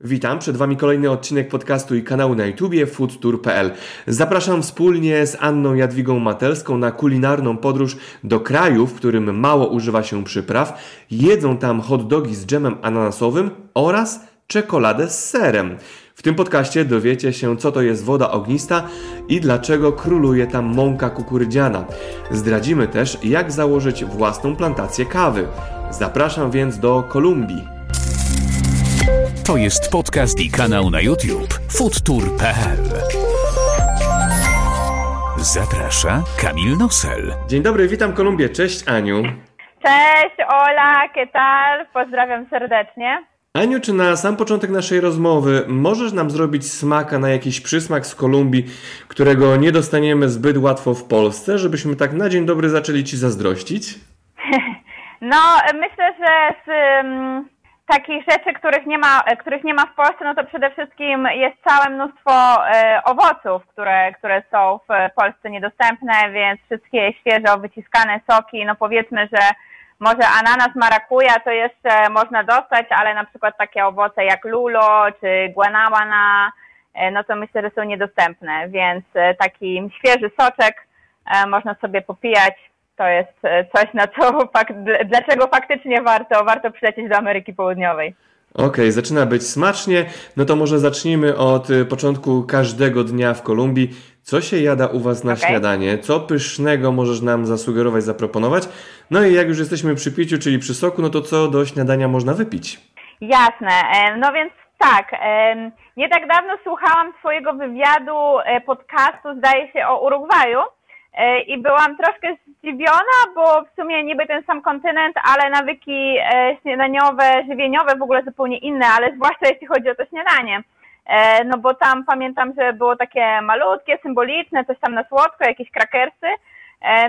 Witam, przed Wami kolejny odcinek podcastu i kanału na YouTubie foodtour.pl. Zapraszam wspólnie z Anną Jadwigą Matelską na kulinarną podróż do kraju, w którym mało używa się przypraw. Jedzą tam hot dogi z dżemem ananasowym oraz czekoladę z serem. W tym podcaście dowiecie się, co to jest woda ognista i dlaczego króluje tam mąka kukurydziana. Zdradzimy też, jak założyć własną plantację kawy. Zapraszam więc do Kolumbii. To jest podcast i kanał na YouTube foodtour.pl. Zaprasza Kamil Nosel. Dzień dobry, witam Kolumbię. Cześć Aniu. Cześć, Ola, ¿qué tal? Pozdrawiam serdecznie. Aniu, czy na sam początek naszej rozmowy możesz nam zrobić smaka na jakiś przysmak z Kolumbii, którego nie dostaniemy zbyt łatwo w Polsce, żebyśmy tak na dzień dobry zaczęli Ci zazdrościć? No, myślę, że z um, takich rzeczy, których nie, ma, których nie ma w Polsce, no to przede wszystkim jest całe mnóstwo e, owoców, które, które są w Polsce niedostępne, więc wszystkie świeżo wyciskane soki, no powiedzmy, że może ananas, marakuja to jeszcze można dostać, ale na przykład takie owoce jak lulo czy guanabana, e, no to myślę, że są niedostępne, więc e, taki świeży soczek e, można sobie popijać to jest e, coś, na co fakt, dlaczego faktycznie warto, warto przylecieć do Ameryki Południowej. Okej, okay, zaczyna być smacznie. No to może zacznijmy od e, początku każdego dnia w Kolumbii. Co się jada u Was na okay. śniadanie? Co pysznego możesz nam zasugerować, zaproponować? No i jak już jesteśmy przy piciu, czyli przy soku, no to co do śniadania można wypić? Jasne. E, no więc tak. Nie tak dawno słuchałam swojego wywiadu podcastu, zdaje się, o Urugwaju. E, i byłam troszkę zdziwiona, bo w sumie niby ten sam kontynent, ale nawyki e, śniadaniowe, żywieniowe w ogóle zupełnie inne, ale zwłaszcza jeśli chodzi o to śniadanie. E, no bo tam pamiętam, że było takie malutkie, symboliczne, coś tam na słodko, jakieś krakersy.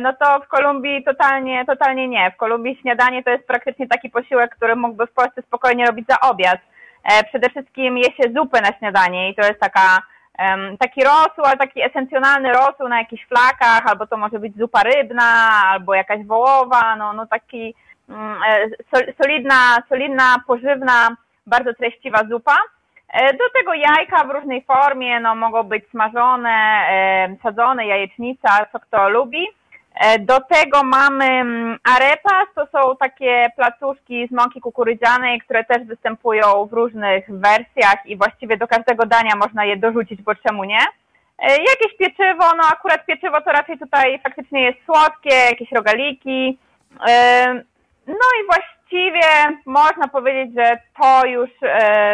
No to w Kolumbii totalnie, totalnie nie. W Kolumbii śniadanie to jest praktycznie taki posiłek, który mógłby w Polsce spokojnie robić za obiad. Przede wszystkim je się zupę na śniadanie i to jest taka taki rosół, ale taki esencjonalny rosół na jakichś flakach, albo to może być zupa rybna, albo jakaś wołowa, no, no taki mm, e, solidna, solidna, pożywna, bardzo treściwa zupa. E, do tego jajka w różnej formie, no mogą być smażone, sadzone, jajecznica, co kto lubi. E, do tego mamy mm, arepas, to są takie placuszki z mąki kukurydzianej, które też występują w różnych wersjach i właściwie do każdego dania można je dorzucić, bo czemu nie? E, jakieś pieczywo, no akurat pieczywo to raczej tutaj faktycznie jest słodkie, jakieś rogaliki. E, no i właściwie można powiedzieć, że to już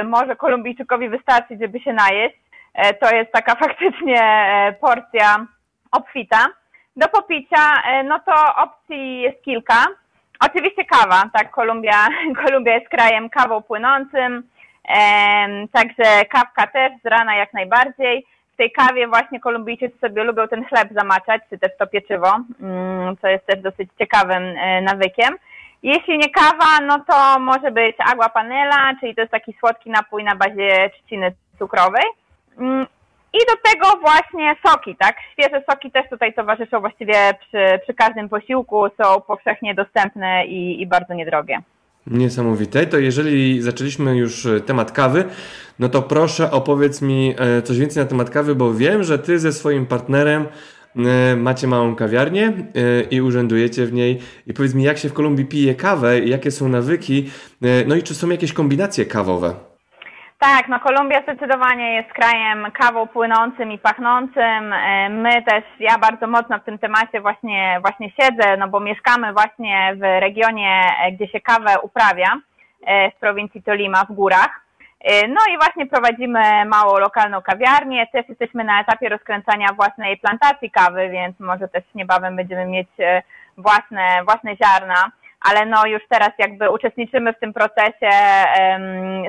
może Kolumbijczykowi wystarczyć, żeby się najeść. To jest taka faktycznie porcja obfita. Do popicia, e, no to opcji jest kilka. Oczywiście kawa, tak, Kolumbia, Kolumbia jest krajem kawą płynącym, także kawka też z rana jak najbardziej. W tej kawie właśnie Kolumbijczycy sobie lubią ten chleb zamaczać, czy też to pieczywo, mm, co jest też dosyć ciekawym e, nawykiem. Jeśli nie kawa, no to może być agua panela, czyli to jest taki słodki napój na bazie trzciny cukrowej. I do tego właśnie soki, tak? Świeże soki też tutaj towarzyszą właściwie przy, przy każdym posiłku, są powszechnie dostępne i, i bardzo niedrogie. Niesamowite. To jeżeli zaczęliśmy już e, temat kawy, no to proszę opowiedz mi e, coś więcej na temat kawy, bo wiem, że ty ze swoim partnerem e, macie małą kawiarnię i urzędujecie w niej. I powiedz mi, jak się w Kolumbii pije kawę, jakie są nawyki, no i czy są jakieś kombinacje kawowe? Tak, no Kolumbia zdecydowanie jest krajem kawą płynącym i pachnącym. E, my też, ja bardzo mocno w tym temacie właśnie, właśnie siedzę, no bo mieszkamy właśnie w regionie, e, gdzie się kawę uprawia, e, w prowincji Tolima w górach. No i właśnie prowadzimy małą lokalną kawiarnię. Też jesteśmy na etapie rozkręcania własnej plantacji kawy, więc może też niebawem będziemy mieć własne, własne ziarna ale no już teraz jakby uczestniczymy w tym procesie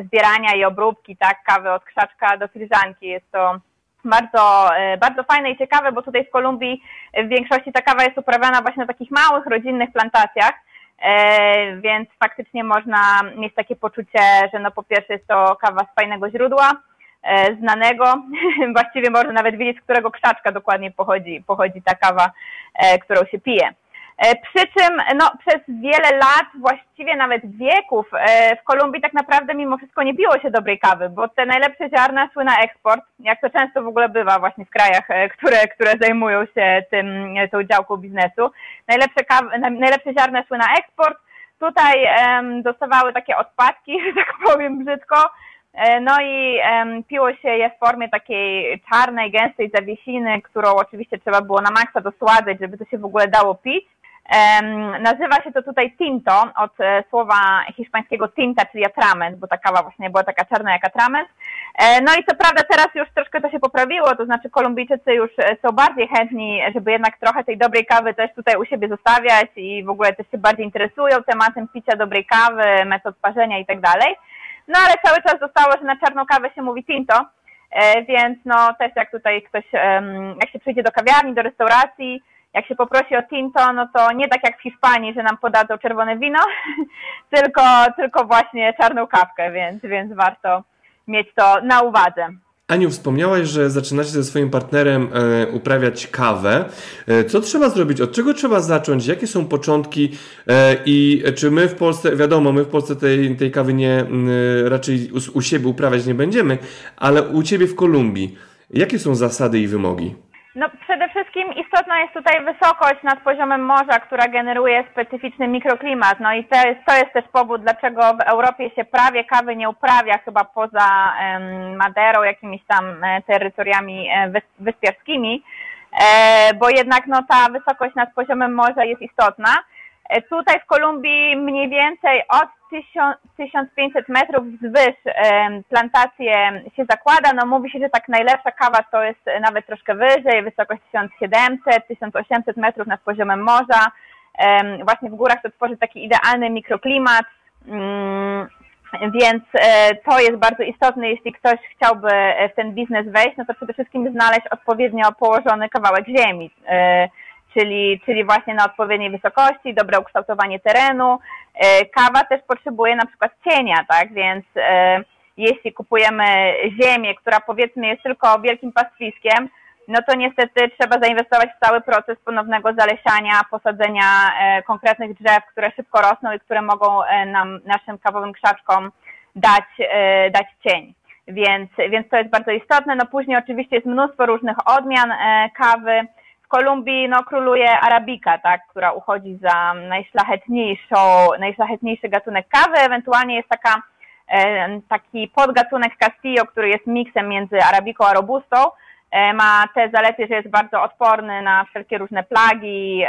zbierania i obróbki, tak, kawy od krzaczka do filiżanki. Jest to bardzo, e, bardzo fajne i ciekawe, bo tutaj w Kolumbii w większości ta kawa jest uprawiana właśnie na takich małych, rodzinnych plantacjach, e, więc faktycznie można mieć takie poczucie, że no po pierwsze jest to kawa z fajnego źródła, e, znanego, właściwie można nawet wiedzieć, z którego krzaczka dokładnie pochodzi, pochodzi ta kawa, którą się pije. E, przy czym no, przez wiele lat, właściwie nawet wieków, e, w Kolumbii tak naprawdę mimo wszystko nie piło się dobrej kawy, bo te najlepsze ziarna szły na eksport, jak to często w ogóle bywa właśnie w krajach, e, które, które zajmują się tym, tą działką biznesu. Najlepsze, kawy, najlepsze ziarna szły na eksport, tutaj dostawały takie odpadki, że tak powiem brzydko, no i piło się je w formie takiej czarnej, gęstej zawiesiny, którą oczywiście trzeba było na maksa dosładzać, żeby to się w ogóle dało pić. Nazywa się to tutaj tinto, od e, słowa hiszpańskiego tinta, czyli atrament, bo ta kawa właśnie była taka czarna jak atrament. E, no i co prawda teraz już troszkę to się poprawiło, to znaczy Kolumbijczycy już e, są bardziej chętni, żeby jednak trochę tej dobrej kawy też tutaj u siebie zostawiać i w ogóle też się bardziej interesują tematem picia dobrej kawy, metod parzenia i tak dalej. No ale cały czas zostało, że na czarną kawę się mówi tinto, więc no też jak tutaj ktoś, jak się przyjdzie do kawiarni, do restauracji, jak się poprosi o tinto, no to nie tak jak w Hiszpanii, że nam podadzą czerwone wino, tylko, tylko właśnie czarną kawkę, więc, więc warto mieć to na uwadze. Aniu, wspomniałaś, że zaczynacie ze swoim partnerem e, uprawiać kawę. E, co trzeba zrobić? Od czego trzeba zacząć? Jakie są początki? E, I czy my w Polsce, wiadomo, my w Polsce tej, tej kawy nie, raczej u siebie uprawiać nie będziemy, ale u Ciebie w Kolumbii, jakie są zasady i wymogi? Istotna jest tutaj wysokość nad poziomem morza, która generuje specyficzny mikroklimat. No i to jest, to jest też powód, dlaczego w Europie się prawie kawy nie uprawia, chyba poza Maderą, jakimiś tam e, terytoriami e, wyspiarskimi, e, bo jednak no, ta wysokość nad poziomem morza jest istotna. E, tutaj w Kolumbii mniej więcej od 1500 metrów wzwyż plantacje się zakłada. No mówi się, że tak najlepsza kawa to jest nawet troszkę wyżej, wysokość 1700, 1800 metrów nad poziomem morza. Właśnie w górach to tworzy taki idealny mikroklimat. Mm, więc e, to jest bardzo istotne, jeśli ktoś chciałby w ten biznes wejść, no to przede wszystkim znaleźć odpowiednio położony kawałek ziemi czyli, czyli właśnie na odpowiedniej wysokości, dobre ukształtowanie terenu. E, kawa też potrzebuje na przykład cienia, tak, więc e, jeśli kupujemy ziemię, która powiedzmy jest tylko wielkim pastwiskiem, no to niestety trzeba zainwestować w cały proces ponownego zalesiania, posadzenia e, konkretnych drzew, które szybko rosną i które mogą nam, naszym kawowym krzaczkom dać, dać cień. Więc, więc to jest bardzo istotne. No później oczywiście jest mnóstwo różnych odmian kawy. Kolumbii no, króluje arabika, tak, która uchodzi za najszlachetniejszą, najszlachetniejszy gatunek kawy. Ewentualnie jest taka, e, taki podgatunek Castillo, który jest miksem między arabiką a robustą. E, ma te zalety, że jest bardzo odporny na wszelkie różne plagi,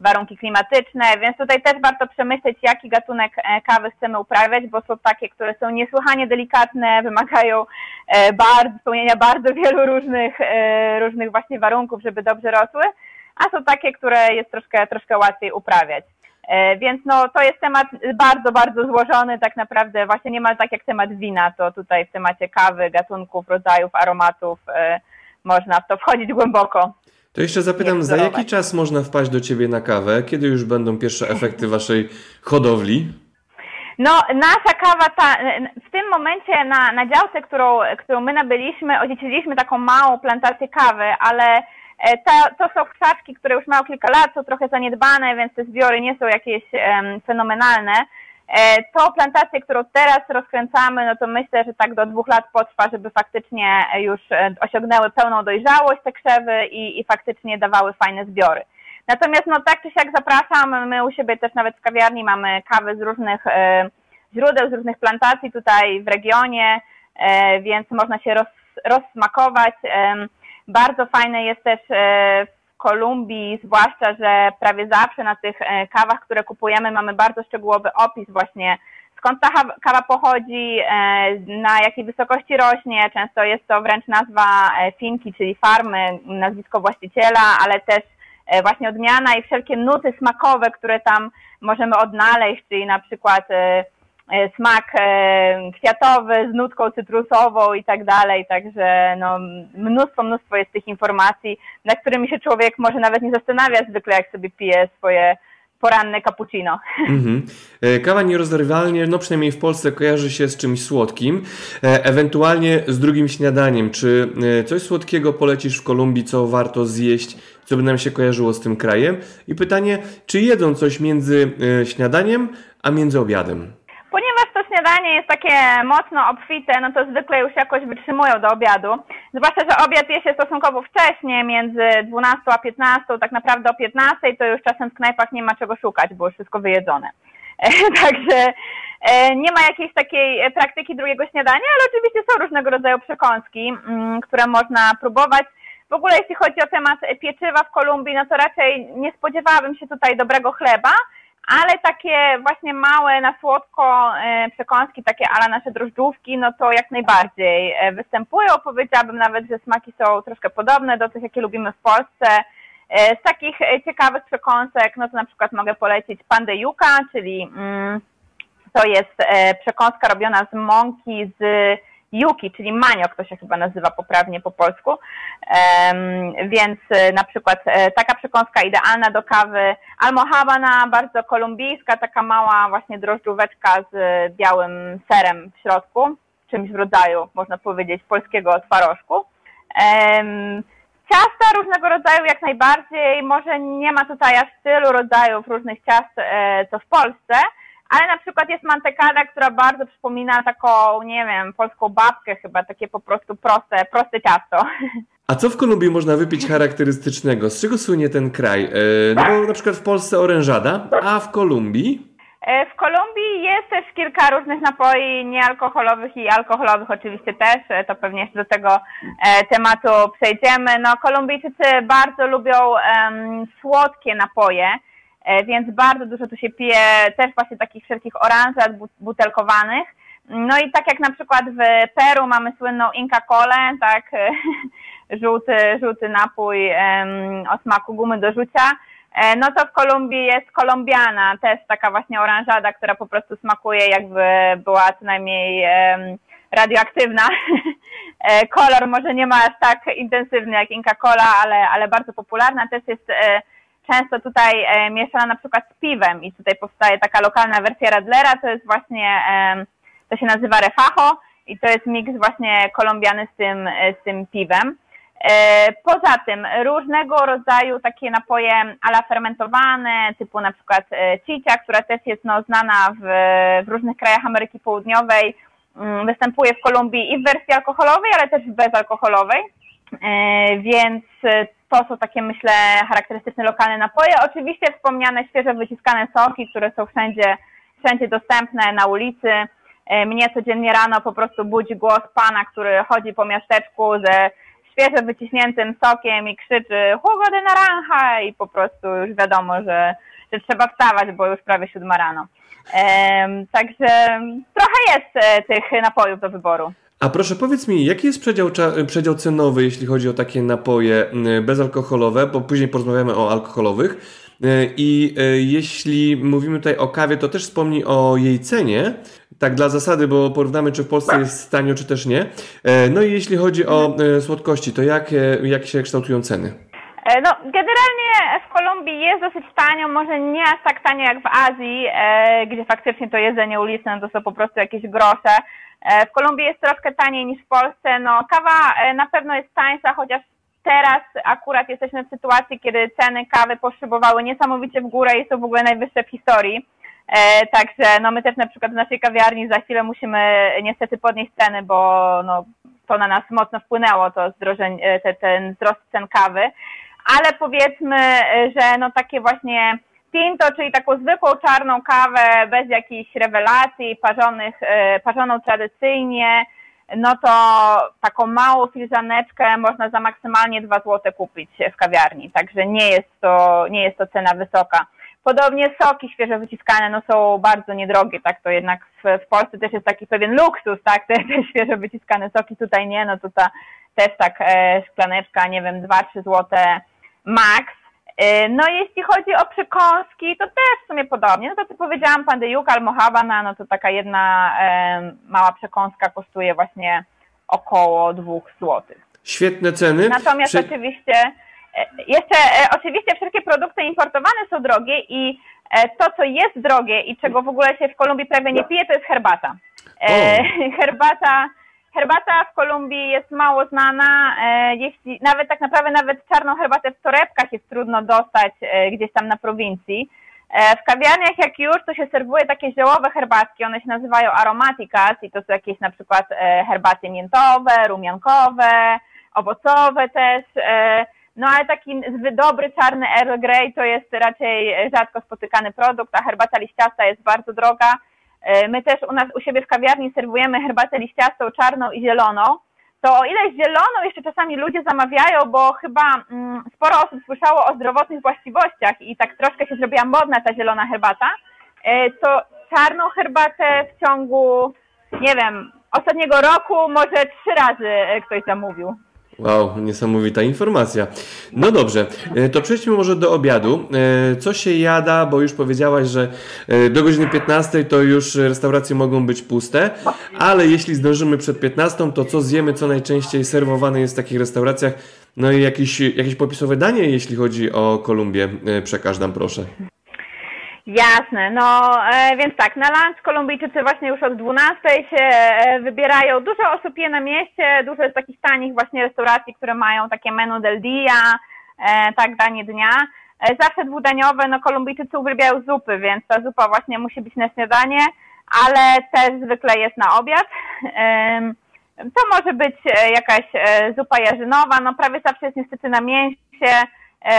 warunki klimatyczne, więc tutaj też warto przemyśleć, jaki gatunek e, kawy chcemy uprawiać, bo są takie, które są niesłychanie delikatne, wymagają e, bardzo, spełnienia bardzo wielu różnych, e, różnych właśnie warunków, żeby dobrze rosły, a są takie, które jest troszkę, troszkę łatwiej uprawiać. Więc no, to jest temat bardzo, bardzo złożony, tak naprawdę właśnie niemal tak jak temat wina, to tutaj w temacie kawy, gatunków, rodzajów, aromatów można w to wchodzić głęboko. To jeszcze zapytam, za jaki czas można wpaść do Ciebie na kawę? Kiedy już będą pierwsze efekty Waszej hodowli? No, nasza kawa, ta, w tym momencie na, na działce, którą, którą my nabyliśmy, odziedziczyliśmy taką małą plantację kawy, ale e, to, to są krzaczki, które już mają kilka lat, są trochę zaniedbane, więc te zbiory nie są jakieś um, fenomenalne. E, to plantację, którą teraz rozkręcamy, no to myślę, że tak do dwóch lat potrwa, żeby faktycznie już e, osiągnęły pełną dojrzałość te krzewy i, i faktycznie dawały fajne zbiory. Natomiast no tak czy siak zapraszam, my u siebie też nawet w kawiarni mamy kawy z różnych e, źródeł, z różnych plantacji tutaj w regionie, więc można się roz, rozsmakować. Bardzo fajne jest też Kolumbii, zwłaszcza, że prawie zawsze na tych e, kawach, które kupujemy, mamy bardzo szczegółowy opis właśnie skąd ta kawa pochodzi, e, na jakiej wysokości rośnie. Często jest to wręcz nazwa e, finki, czyli farmy, nazwisko właściciela, ale też właśnie odmiana i wszelkie nuty smakowe, które tam możemy odnaleźć, czyli na przykład smak e, kwiatowy z nutką cytrusową i tak dalej, także no, mnóstwo, mnóstwo jest tych informacji, nad którymi się człowiek może nawet nie zastanawia zwykle, jak sobie pije swoje poranne cappuccino. Mhm. E, kawa nierozerwalnie, no przynajmniej w Polsce, kojarzy się z czymś słodkim, e, ewentualnie z drugim śniadaniem. Czy e, coś słodkiego polecisz w Kolumbii, co warto zjeść, co by nam się kojarzyło z tym krajem? I pytanie, czy jedzą coś między śniadaniem, a między obiadem? Śniadanie jest takie mocno obfite, no to zwykle już jakoś wytrzymują do obiadu. Zwłaszcza, że obiad je się stosunkowo wcześnie, między 12 a 15, tak naprawdę o 15 to już czasem w knajpach nie ma czego szukać, bo już wszystko wyjedzone. Także e, nie ma jakiejś takiej praktyki drugiego śniadania, ale oczywiście są różnego rodzaju przekąski, mm, które można próbować. W ogóle jeśli chodzi o temat pieczywa w Kolumbii, no to raczej nie spodziewałabym się tutaj dobrego chleba, ale takie właśnie małe na słodko e, przekąski, takie ala nasze drożdżówki, no to jak najbardziej e, występują. Powiedziałabym nawet, że smaki są troszkę podobne do tych, jakie lubimy w Polsce. E, z takich ciekawych przekąsek, no to na przykład mogę polecić pandę yuca, czyli mm, to jest przekąska robiona z mąki z yuki, czyli maniok, to się chyba nazywa poprawnie po polsku. Więc e, na przykład e, taka przekąska idealna do kawy. Almohabana, bardzo kolumbijska, taka mała właśnie drożdżóweczka z białym serem w środku, czymś w rodzaju, można powiedzieć, polskiego twarożku. Ciasta różnego rodzaju jak najbardziej, może nie ma tutaj aż tylu rodzajów różnych ciast, e, co w Polsce, ale na przykład jest mantecada, która bardzo przypomina taką, nie wiem, polską babkę chyba, takie po prostu proste, proste ciasto. A co w Kolumbii można wypić charakterystycznego? Z czego słynie ten kraj? E, no bo na przykład w Polsce orężada, a w Kolumbii? E, w Kolumbii jest też kilka różnych napoi niealkoholowych i alkoholowych oczywiście też, e, to pewnie jeszcze do tego tematu przejdziemy. No Kolumbijczycy bardzo lubią um, słodkie napoje, więc bardzo dużo tu się pije też właśnie takich wszelkich oranżat butelkowanych. No i tak jak na przykład w Peru mamy słynną Inca Colę, tak, żółty, żółty napój o smaku gumy do rzucia, e, no to w Kolumbii jest kolumbiana, też taka właśnie oranżada, która po prostu smakuje jakby była co najmniej radioaktywna. E, kolor może nie ma aż tak intensywny jak Inca Cola, ale, ale bardzo popularna. Też jest często tutaj e, mieszana na przykład z piwem i tutaj powstaje taka lokalna wersja Radlera, to jest właśnie, to się nazywa refajo i to jest miks właśnie kolumbiany z tym, e, z tym piwem. E, poza tym różnego rodzaju takie napoje ala fermentowane, typu na przykład cicia, która też jest no, znana w, w różnych krajach Ameryki Południowej, mm, występuje w Kolumbii i w wersji alkoholowej, ale też w bezalkoholowej. Więc to są takie, myślę, charakterystyczne lokalne napoje. Oczywiście wspomniane świeżo wyciskane soki, które są wszędzie, wszędzie dostępne na ulicy. E, mnie codziennie rano po prostu budzi głos pana, który chodzi po miasteczku ze świeżo wyciśniętym sokiem i krzyczy jugo de naranja i po prostu już wiadomo, że, że trzeba wstawać, bo już prawie siódma rano. Także trochę jest e, tych napojów do wyboru. A proszę powiedz mi, jaki jest przedział, przedział cenowy, jeśli chodzi o takie napoje bezalkoholowe, bo później porozmawiamy o alkoholowych. E, I e, jeśli mówimy tutaj o kawie, to też wspomnij o jej cenie, tak dla zasady, bo porównamy, czy w Polsce jest tanio, czy też nie. E, no i jeśli chodzi o słodkości, to jak, jak się kształtują ceny? No, generalnie w Kolumbii jest dosyć tanio, może nie aż tak tanio jak w Azji, gdzie faktycznie to jedzenie uliczne to są po prostu jakieś grosze. E, w Kolumbii jest troszkę taniej niż w Polsce. No, kawa e, na pewno jest tańsza, chociaż teraz akurat jesteśmy w sytuacji, kiedy ceny kawy poszybowały niesamowicie w górę i są w ogóle najwyższe w historii. E, także no my też na przykład w naszej kawiarni za chwilę musimy niestety podnieść ceny, bo no, to na nas mocno wpłynęło, to zdrożenie, te, ten wzrost cen kawy. Ale powiedzmy, że no takie właśnie Pinto, czyli taką zwykłą czarną kawę bez jakichś rewelacji, parzonych, e, parzoną tradycyjnie, no to taką małą filiżaneczkę można za maksymalnie 2 zł kupić w kawiarni, także nie jest to, nie jest to cena wysoka. Podobnie soki świeżo wyciskane no są bardzo niedrogie, tak? To jednak w, w Polsce też jest taki pewien luksus, tak, te, te świeżo wyciskane soki. Tutaj nie, no to ta też tak e, szklaneczka, nie wiem, 2-3 zł max, no jeśli chodzi o przekąski, to też w sumie podobnie. No to co powiedziałam, pandejuka albo habana, no to taka jedna e, mała przekąska kosztuje właśnie około 2 zł. Świetne ceny. Natomiast Prze... oczywiście, e, jeszcze e, oczywiście wszelkie produkty importowane są drogie i To, co jest drogie i czego w ogóle się w Kolumbii prawie nie pije, to jest herbata. Herbata, herbata w Kolumbii jest mało znana. Jeśli, nawet tak naprawdę nawet czarną herbatę w torebkach jest trudno dostać gdzieś tam na prowincji. W kawiarniach jak już, to się serwuje takie ziołowe herbatki, one się nazywają aromaticas i to są jakieś na przykład herbaty miętowe, rumiankowe, owocowe też. No ale taki dobry czarny Earl Grey to jest raczej rzadko spotykany produkt, a herbata liściasta jest bardzo droga. E, my też u nas u siebie w kawiarni serwujemy herbatę liściastą, czarną i zieloną. To o ile zieloną jeszcze czasami ludzie zamawiają, bo chyba mm, sporo osób słyszało o zdrowotnych właściwościach i tak troszkę się zrobiła modna ta zielona herbata, e, to czarną herbatę w ciągu, nie wiem, ostatniego roku może trzy razy e, ktoś zamówił. Wow, niesamowita informacja. No dobrze, e, to przejdźmy może do obiadu. E, co się jada, bo już powiedziałaś, że e, do godziny 15 to już restauracje mogą być puste, ale jeśli zdążymy przed 15, to co zjemy, co najczęściej serwowane jest w takich restauracjach? No i jakieś, jakieś popisowe danie, jeśli chodzi o Kolumbię, przekaż nam proszę. Jasne, no e, więc tak, na lunch Kolumbijczycy właśnie już od 12 się e, wybierają. Dużo osób je na mieście, dużo jest takich tanich właśnie restauracji, które mają takie menu del dia, e, tak, danie dnia. E, zawsze dwudaniowe, no Kolumbijczycy uwielbiają zupy, więc ta zupa właśnie musi być na śniadanie, ale też zwykle jest na obiad. To może być e, jakaś e, zupa jarzynowa, no prawie zawsze jest niestety na mięsie,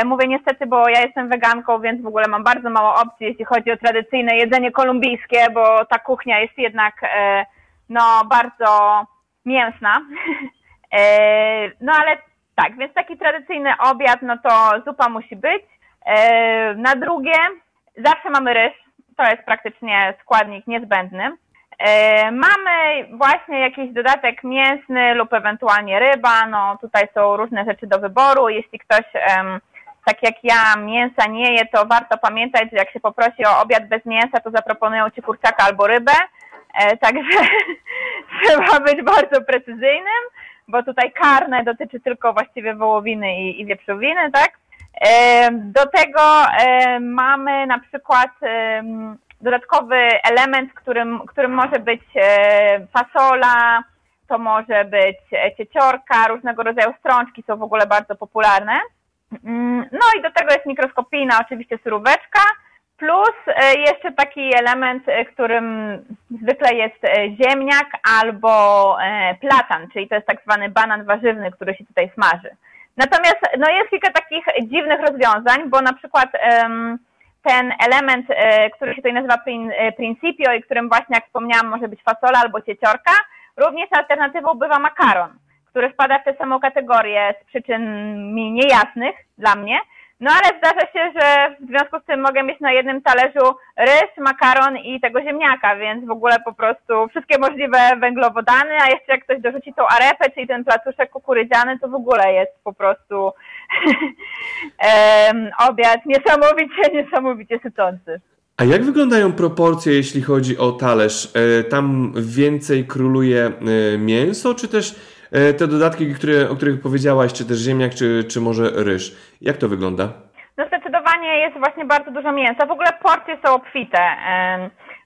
mówię niestety, bo ja jestem weganką, więc w ogóle mam bardzo mało opcji, jeśli chodzi o tradycyjne jedzenie kolumbijskie, bo ta kuchnia jest jednak e, no, bardzo mięsna. E, no ale tak, więc taki tradycyjny obiad, no to zupa musi być. Na drugie zawsze mamy ryż, to jest praktycznie składnik niezbędny. Mamy właśnie jakiś dodatek mięsny lub ewentualnie ryba, no tutaj są różne rzeczy do wyboru. Jeśli ktoś tak jak ja mięsa nie je, to warto pamiętać, że jak się poprosi o obiad bez mięsa, to zaproponują ci kurczaka albo rybę. E, także trzeba być bardzo precyzyjnym, bo tutaj karne dotyczy tylko właściwie wołowiny i, i wieprzowiny, tak? E, do tego e, mamy na przykład e, dodatkowy element, którym, którym może być e, fasola, to może być e, cieciorka, różnego rodzaju strączki są w ogóle bardzo popularne. Mm, no i do tego jest mikroskopijna oczywiście suróweczka, plus e, jeszcze taki element, którym zwykle jest ziemniak albo platan, czyli to jest tak zwany banan warzywny, który się tutaj smaży. Natomiast no jest kilka takich dziwnych rozwiązań, bo na przykład ten element, który się tutaj nazywa principio i którym właśnie, jak wspomniałam, może być fasola albo cieciorka, również alternatywą bywa makaron który wpada w tę samą kategorię z przyczyn mi niejasnych dla mnie. No ale zdarza się, że w związku z tym mogę mieć na jednym talerzu ryż, makaron i tego ziemniaka, więc w ogóle po prostu wszystkie możliwe węglowodany, a jeszcze jak ktoś dorzuci tą arepę, czyli ten placuszek kukurydziany, to w ogóle jest po prostu um, obiad niesamowicie, niesamowicie sycący. A jak wyglądają proporcje, jeśli chodzi o talerz? E, tam więcej króluje e, mięso, czy też te dodatki, które, o których powiedziałaś, czy też ziemniak, czy, czy może ryż. Jak to wygląda? No zdecydowanie jest właśnie bardzo dużo mięsa. W ogóle porcje są obfite.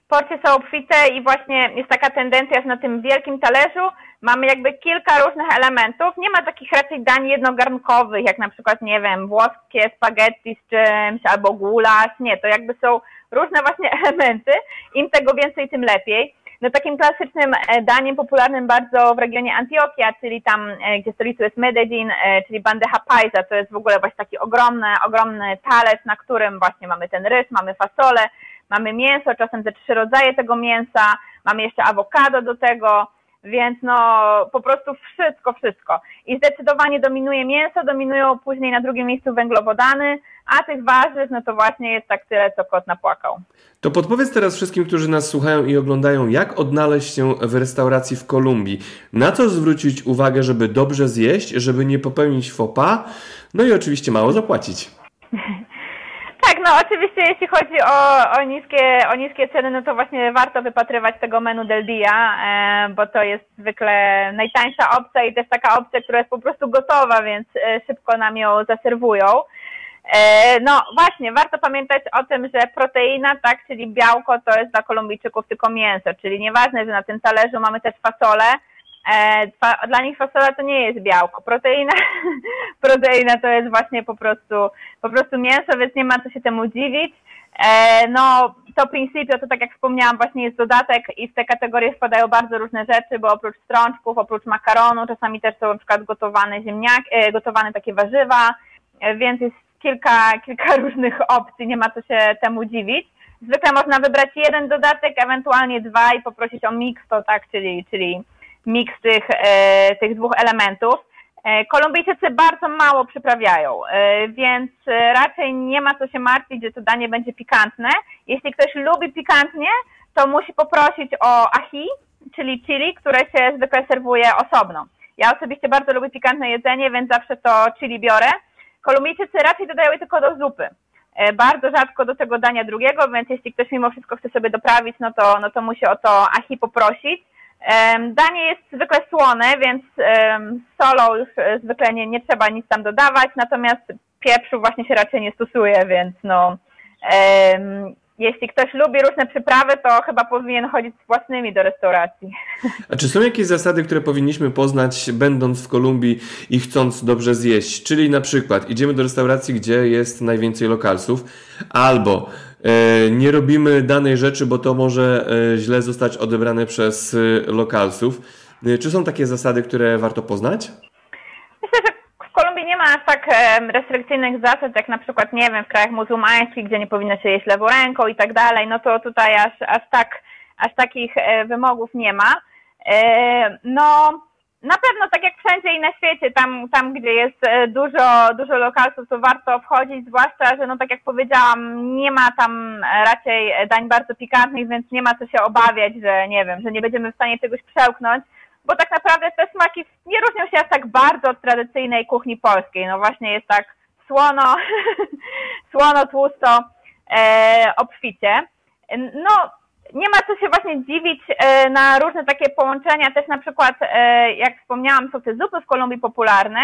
Porcje są obfite i właśnie jest taka tendencja, że na tym wielkim talerzu mamy jakby kilka różnych elementów. Nie ma takich raczej dań jednogarnkowych, jak na przykład, nie wiem, włoskie spaghetti z czymś albo gulasz. Nie, to jakby są różne właśnie elementy. Im tego więcej, tym lepiej. No takim klasycznym e, daniem popularnym bardzo w regionie Antioquia, czyli tam, e, gdzie stolicą jest Medellin, e, czyli bandeja paisa, to jest w ogóle właśnie taki ogromny, ogromny talerz, na którym właśnie mamy ten ryż, mamy fasolę, mamy mięso, czasem ze trzy rodzaje tego mięsa, mamy jeszcze awokado do tego, więc no po prostu wszystko, wszystko. I zdecydowanie dominuje mięso, dominują później na drugim miejscu węglowodany, a tych warzyw, no to właśnie jest tak tyle, co kot napłakał. To podpowiedz teraz wszystkim, którzy nas słuchają i oglądają, jak odnaleźć się w restauracji w Kolumbii. Na co zwrócić uwagę, żeby dobrze zjeść, żeby nie popełnić pas, no i oczywiście mało zapłacić. Tak, no oczywiście jeśli chodzi o, o, niskie, o niskie ceny, no to właśnie warto wypatrywać tego menu del dia, e, bo to jest zwykle najtańsza opcja i też taka opcja, która jest po prostu gotowa, więc e, szybko nam ją zaserwują. No właśnie, warto pamiętać o tym, że proteina, tak, czyli białko to jest dla Kolumbijczyków tylko mięso, czyli nieważne, że na tym talerzu mamy też fasolę, dla nich fasola to nie jest białko. Proteina, proteina to jest właśnie po prostu, po prostu mięso, więc nie ma co się temu dziwić. No, to Principio to tak jak wspomniałam właśnie jest dodatek i w te kategorie wpadają bardzo różne rzeczy, bo oprócz strączków, oprócz makaronu, czasami też są na przykład gotowane ziemniaki, e, gotowane takie warzywa, e, więc jest kilka, kilka różnych opcji, nie ma co się temu dziwić. Zwykle można wybrać jeden dodatek, ewentualnie dwa i poprosić o mix to tak, czyli, czyli miks tych, e, tych dwóch elementów. E, Kolumbijczycy bardzo mało przyprawiają, e, więc raczej nie ma co się martwić, że to danie będzie pikantne. Jeśli ktoś lubi pikantnie, to musi poprosić o ají, czyli chili, które się zwykle serwuje osobno. Ja osobiście bardzo lubię pikantne jedzenie, więc zawsze to chili biorę. Kolumbijczycy raczej dodają je tylko do zupy. Bardzo rzadko do tego dania drugiego, więc jeśli ktoś mimo wszystko chce sobie doprawić, no to, no to musi o to ají poprosić. Danie jest zwykle słone, więc solą już e, zwykle nie, nie trzeba nic tam dodawać, natomiast pieprzu właśnie się raczej nie stosuje, więc no jeśli ktoś lubi różne przyprawy, to chyba powinien chodzić z własnymi do restauracji. A czy są jakieś zasady, które powinniśmy poznać, będąc w Kolumbii i chcąc dobrze zjeść? Czyli na przykład idziemy do restauracji, gdzie jest najwięcej lokalsów, albo nie robimy danej rzeczy, bo to może e, źle zostać odebrane przez e, lokalsów. Czy są takie zasady, które warto poznać? Myślę, że Kolumbii nie ma aż tak restrykcyjnych zasad, jak na przykład, nie wiem, w krajach muzułmańskich, gdzie nie powinno się jeść lewą ręką i tak dalej, no to tutaj aż, aż, tak, aż takich e, wymogów nie ma. E, no, na pewno tak jak wszędzie i na świecie, tam, tam gdzie jest e, dużo, dużo lokalców, to warto wchodzić, zwłaszcza, że no tak jak powiedziałam, nie ma tam raczej dań bardzo pikantnych, więc nie ma co się obawiać, że nie wiem, że nie będziemy w stanie czegoś przełknąć bo tak naprawdę te smaki nie różnią się aż tak bardzo od tradycyjnej kuchni polskiej. No właśnie jest tak słono, słono, tłusto, e, obficie. No, nie ma co się właśnie dziwić e, na różne takie połączenia, też na przykład, e, jak wspomniałam, są te zupy w Kolumbii popularne.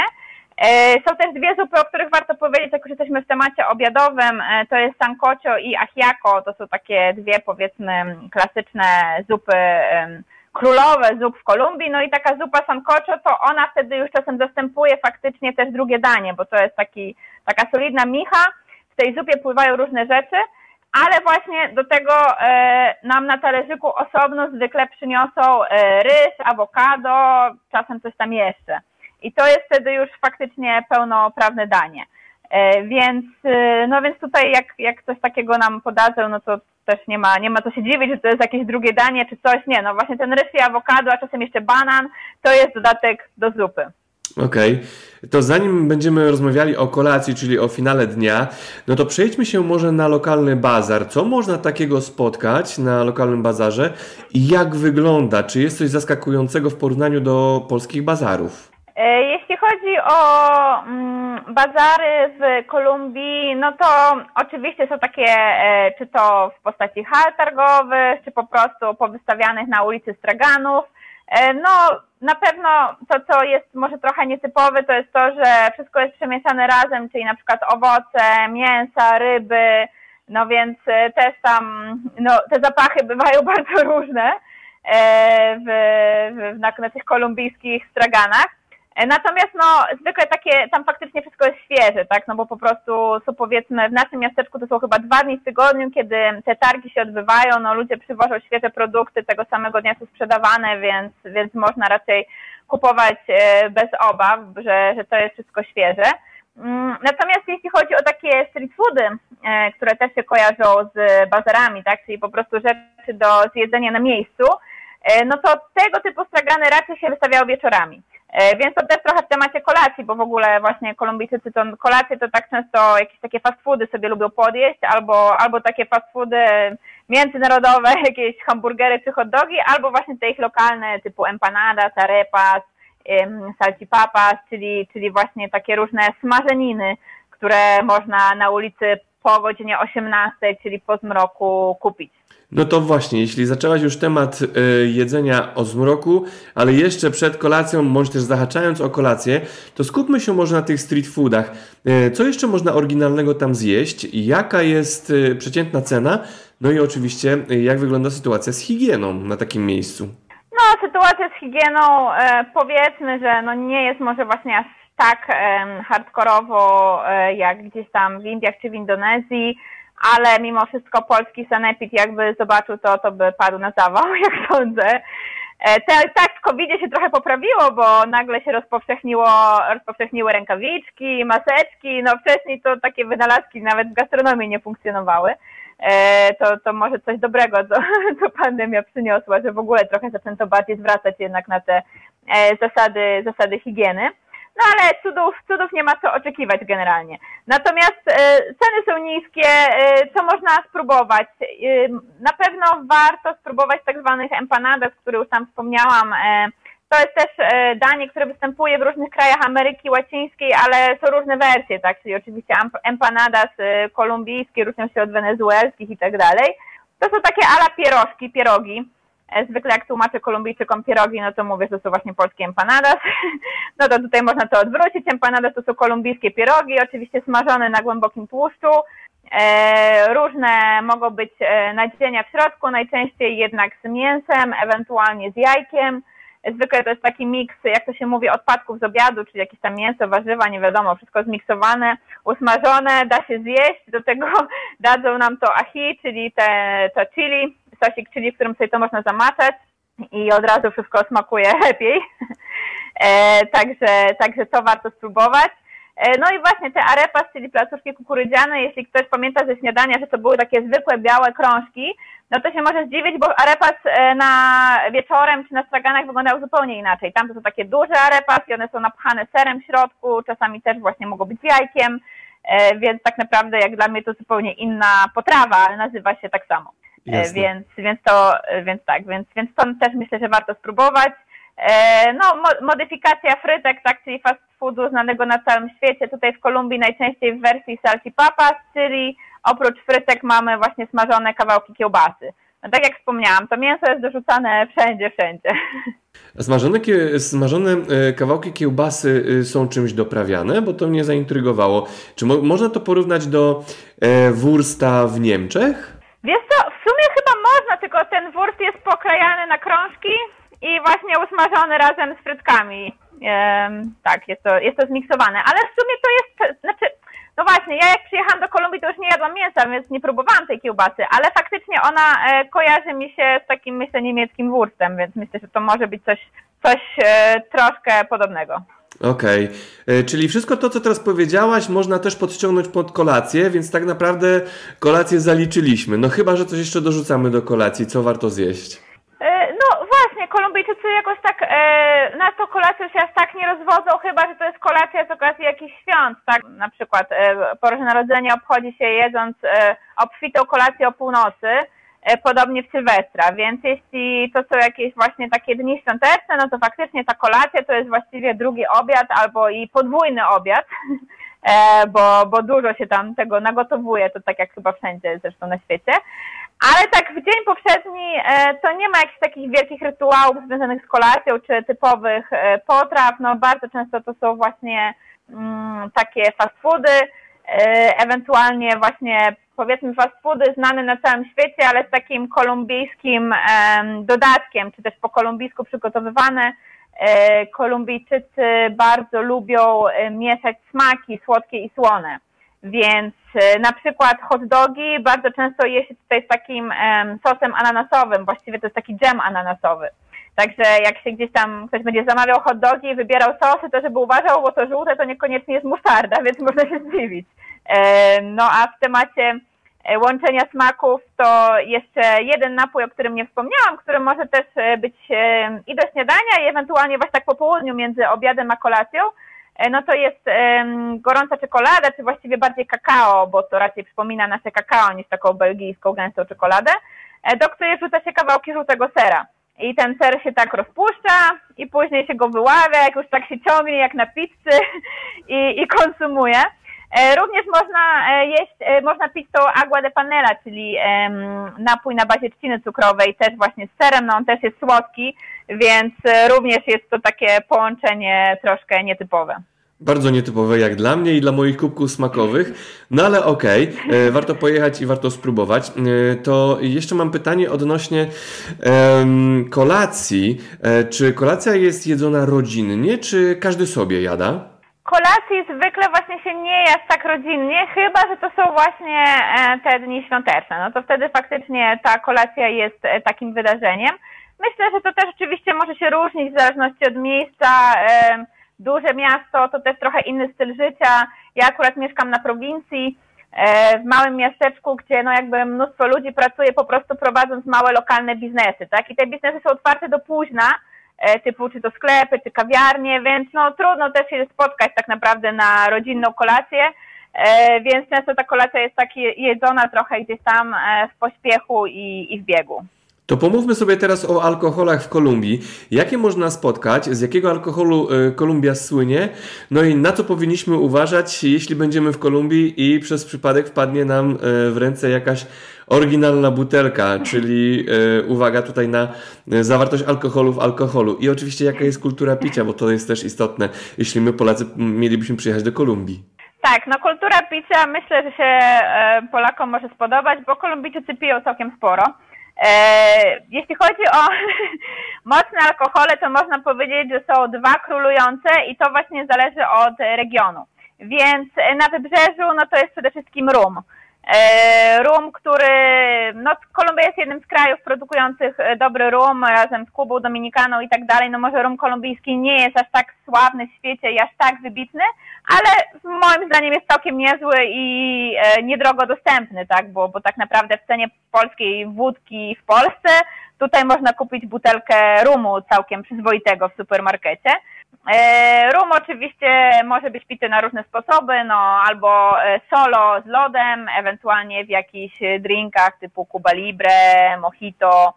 E, są też dwie zupy, o których warto powiedzieć, jak już jesteśmy w temacie obiadowym, to jest sancocho i achiaco, to są takie dwie powiedzmy klasyczne zupy królowe zup w Kolumbii, no i taka zupa sancocho, to ona wtedy już czasem zastępuje faktycznie też drugie danie, bo to jest taki, taka solidna micha, w tej zupie pływają różne rzeczy, ale właśnie do tego e, nam na talerzyku osobno zwykle przyniosą e, ryż, awokado, czasem coś tam jeszcze. I to jest wtedy już faktycznie pełnoprawne danie. E, więc, no więc tutaj jak, jak coś takiego nam podadzą, no to też nie ma, nie ma co się dziwić, że to jest jakieś drugie danie czy coś. Nie, no właśnie ten ryż i awokado, a czasem jeszcze banan, to jest dodatek do zupy. Okej, okay. to zanim będziemy rozmawiali o kolacji, czyli o finale dnia, no to przejdźmy się może na lokalny bazar. Co można takiego spotkać na lokalnym bazarze i jak wygląda? Czy jest coś zaskakującego w porównaniu do polskich bazarów? E, jeśli chodzi o mm, bazary w Kolumbii, no to oczywiście są takie, e, czy to w postaci hal targowych, czy po prostu powystawianych na ulicy straganów. E, no, na pewno to, co jest może trochę nietypowe, to jest to, że wszystko jest przemieszane razem, czyli na przykład owoce, mięsa, ryby, no więc też tam, no, te zapachy bywają bardzo różne w, w, na, na tych kolumbijskich straganach. E, natomiast no, zwykle takie, tam faktycznie wszystko jest świeże, tak, no bo po prostu są powiedzmy, w naszym miasteczku to są chyba dwa dni w tygodniu, kiedy te targi się odbywają, no ludzie przywożą świeże produkty, tego samego dnia są sprzedawane, więc, więc można raczej kupować e, bez obaw, że, że to jest wszystko świeże. Mm, natomiast jeśli chodzi o takie street foody, e, które też się kojarzą z bazarami, tak, czyli po prostu rzeczy do zjedzenia na miejscu, no to tego typu stragany raczej się wystawiają wieczorami. E, więc to też trochę w temacie kolacji, bo w ogóle właśnie Kolumbijczycy to kolacje to tak często jakieś takie fast foody sobie lubią podjeść, albo, albo takie fast foody międzynarodowe, jakieś hamburgery czy hot dogi, albo właśnie te ich lokalne typu empanadas, arepas, salchipapas, czyli, czyli właśnie takie różne smażeniny, które można na ulicy po godzinie 18, czyli po zmroku kupić. No to właśnie, jeśli zaczęłaś już temat y, jedzenia o zmroku, ale jeszcze przed kolacją, bądź też zahaczając o kolację, to skupmy się może na tych street foodach. Y, co jeszcze można oryginalnego tam zjeść? Jaka jest y, przeciętna cena? No i oczywiście, jak wygląda sytuacja z higieną na takim miejscu? No, sytuacja z higieną, e, powiedzmy, że no nie jest może właśnie aż tak hardkorowo e, jak gdzieś tam w Indiach czy w Indonezji ale mimo wszystko polski sanepid jakby zobaczył to, to by padł na zawał, jak sądzę. E, te, tak, w covid się trochę poprawiło, bo nagle się rozpowszechniło, rozpowszechniły rękawiczki, maseczki, no wcześniej to takie wynalazki nawet w gastronomii nie funkcjonowały. E, to, to może coś dobrego, co, co pandemia przyniosła, że w ogóle trochę zaczęto bardziej zwracać jednak na te e, zasady, zasady higieny. No ale cudów, cudów nie ma co oczekiwać generalnie. Natomiast e, ceny są niskie, e, co można spróbować? E, na pewno warto spróbować tak zwanych empanadas, które już tam wspomniałam. To jest też danie, które występuje w różnych krajach Ameryki Łacińskiej, ale są różne wersje, tak? Czyli oczywiście empanadas kolumbijskie różnią się od wenezuelskich i tak dalej. To są takie ala pierożki, pierogi zwykle jak tłumaczę Kolumbijczykom pierogi, no to mówię, że to są właśnie polskie empanadas. No to tutaj można to odwrócić. Empanadas to są kolumbijskie pierogi, oczywiście smażone na głębokim tłuszczu. E, różne mogą być e, nadzienia w środku, najczęściej jednak z mięsem, ewentualnie z jajkiem. Zwykle to jest taki miks, jak to się mówi, odpadków z obiadu, czyli jakieś tam mięso, warzywa, nie wiadomo, wszystko zmiksowane, usmażone, da się zjeść. Do tego dadzą nam to ahi, czyli te, to chili, sosik chili, w którym sobie to można zamaczać i od razu wszystko smakuje lepiej. E, także, także to warto spróbować. E, no i właśnie te arepas, czyli placówki kukurydziane, jeśli ktoś pamięta ze śniadania, że to były takie zwykłe białe krążki, no to się może zdziwić, bo arepas e, na wieczorem czy na straganach wyglądał zupełnie inaczej. Tam to są takie duże arepas i one są napchane serem w środku, czasami też właśnie mogą być jajkiem, więc tak naprawdę jak dla mnie to zupełnie inna potrawa, ale nazywa się tak samo. E, więc, więc to, e, więc tak, więc, więc to też myślę, że warto spróbować. E, no, modyfikacja frytek, tak, czyli fast foodu znanego na całym świecie. Tutaj w Kolumbii najczęściej w wersji salchipapas, czyli oprócz frytek mamy właśnie smażone kawałki kiełbasy. No tak jak wspomniałam, to mięso jest dorzucane wszędzie, wszędzie. Smażone, smażone kawałki kiełbasy są czymś doprawiane, bo to mnie zaintrygowało. Czy mo można to porównać do wursta w Niemczech? Wiesz co, w sumie chyba można, tylko ten wurst jest pokrajany na krążki i właśnie usmażony razem z frytkami. Ehm, tak, jest to, jest to zmiksowane, ale w sumie to jest, znaczy, no właśnie, ja jak przyjechałam do Kolumbii, to już nie jadłam mięsa, więc nie próbowałam tej kiełbasy, ale faktycznie ona e, kojarzy mi się z takim, myślę, niemieckim wurstem, więc myślę, że to może być coś, coś e, troszkę podobnego. Okej, okay. E, czyli wszystko to, co teraz powiedziałaś, można też podciągnąć pod kolację, więc tak naprawdę kolację zaliczyliśmy. No chyba, że coś jeszcze dorzucamy do kolacji, co warto zjeść. E, no właśnie, Kolumbijczycy jakoś tak e, na to kolację się aż tak nie rozwodzą, chyba, że to jest kolacja z okazji jakichś świąt, tak? Na przykład e, Boże Narodzenie obchodzi się jedząc e, obfitą kolację o północy, podobnie w Sylwestra, więc jeśli to są jakieś właśnie takie dni świąteczne, no to faktycznie ta kolacja to jest właściwie drugi obiad albo i podwójny obiad, e, bo, bo dużo się tam tego nagotowuje, to tak jak chyba wszędzie zresztą na świecie. Ale tak w dzień poprzedni e, to nie ma jakichś takich wielkich rytuałów związanych z kolacją czy typowych potraw, no bardzo często to są właśnie mm, takie fast foody, ewentualnie właśnie powiedzmy fast foody znane na całym świecie, ale z takim kolumbijskim dodatkiem, czy też po kolumbijsku przygotowywane. E, Kolumbijczycy bardzo lubią e, mieszać smaki słodkie i słone. Więc e, na przykład hot dogi bardzo często je się tutaj z takim sosem ananasowym, właściwie to jest taki dżem ananasowy. Także jak się gdzieś tam ktoś będzie zamawiał hot dogi i wybierał sosy, to żeby uważał, bo to żółte to niekoniecznie jest musztarda, więc można się zdziwić. No a w temacie E, łączenia smaków, to jeszcze jeden napój, o którym nie wspomniałam, który może też e, być e, i do śniadania, i ewentualnie właśnie tak po południu między obiadem a kolacją, no to jest gorąca czekolada, czy właściwie bardziej kakao, bo to raczej przypomina nasze kakao niż taką belgijską gęstą czekoladę, do której wrzuca się kawałki żółtego sera. I ten ser się tak rozpuszcza i później się go wyławia, jak już tak się ciągnie jak na pizzy i, i konsumuje. Również można jeść, można pić to agua de panela, czyli napój na bazie trzciny cukrowej, też właśnie z serem, no on też jest słodki, więc również jest to takie połączenie troszkę nietypowe. Bardzo nietypowe jak dla mnie i dla moich kubków smakowych, no ale okej, okay, warto pojechać i warto spróbować. E, to jeszcze mam pytanie odnośnie um, kolacji. E, czy kolacja jest jedzona rodzinnie, czy każdy sobie jada? Kolacji zwykle właśnie się nie jest tak rodzinnie, chyba że to są właśnie e, te dni świąteczne. No to wtedy faktycznie ta kolacja jest takim wydarzeniem. Myślę, że to też oczywiście może się różnić w zależności od miejsca duże miasto to też trochę inny styl życia. Ja akurat mieszkam na prowincji, e, w małym miasteczku, gdzie no jakby mnóstwo ludzi pracuje po prostu prowadząc małe lokalne biznesy, tak? I te biznesy są otwarte do późna, e, typu czy to sklepy, czy kawiarnie, więc no trudno też się spotkać tak naprawdę na rodzinną kolację, e, więc często ta kolacja jest tak jedzona trochę gdzieś tam w pośpiechu i, i w biegu. To pomówmy sobie teraz o alkoholach w Kolumbii. Jakie można spotkać, z jakiego alkoholu e, Kolumbia słynie, no i na co powinniśmy uważać, jeśli będziemy w Kolumbii i przez przypadek wpadnie nam e, w ręce jakaś oryginalna butelka, czyli e, uwaga tutaj na zawartość alkoholu w alkoholu. I oczywiście jaka jest kultura picia, bo to jest też istotne, jeśli my Polacy mielibyśmy przyjechać do Kolumbii. Tak, no kultura picia myślę, że się Polakom może spodobać, bo Kolumbijczycy piją całkiem sporo. E, jeśli chodzi o mocne alkohole, to można powiedzieć, że są dwa królujące i to właśnie zależy od regionu. Więc na wybrzeżu, no to jest przede wszystkim rum. E, rum, który, no Kolumbia jest jednym z krajów produkujących dobry rum razem z Kubą, Dominikaną i tak dalej. No może rum kolumbijski nie jest aż tak sławny w świecie i aż tak wybitny, ale moim zdaniem jest całkiem niezły i e, niedrogo dostępny, tak, bo, bo tak naprawdę w cenie polskiej wódki w Polsce tutaj można kupić butelkę rumu całkiem przyzwoitego w supermarkecie. E, rum oczywiście może być pity na różne sposoby, no albo e, solo z lodem, ewentualnie w jakichś drinkach typu Cuba Libre, Mojito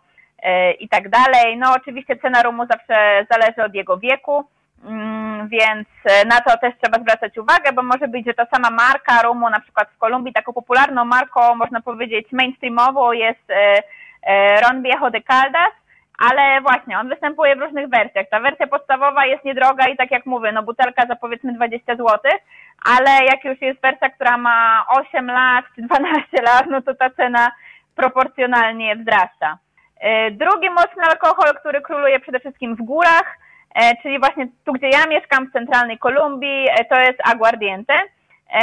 i tak dalej. No oczywiście cena rumu zawsze zależy od jego wieku. Mm, więc e, na to też trzeba zwracać uwagę, bo może być, że ta sama marka rumu, na przykład w Kolumbii, taką popularną marką, można powiedzieć mainstreamową jest e, e, Ron Viejo de Caldas, ale właśnie, on występuje w różnych wersjach. Ta wersja podstawowa jest niedroga i tak jak mówię, no butelka za powiedzmy 20 zł, ale jak już jest wersja, która ma 8 lat czy 12 lat, no to ta cena proporcjonalnie wzrasta. Drugi mocny alkohol, który króluje przede wszystkim w górach, E, czyli właśnie tu, gdzie ja mieszkam, w centralnej Kolumbii, e, to jest aguardiente. E,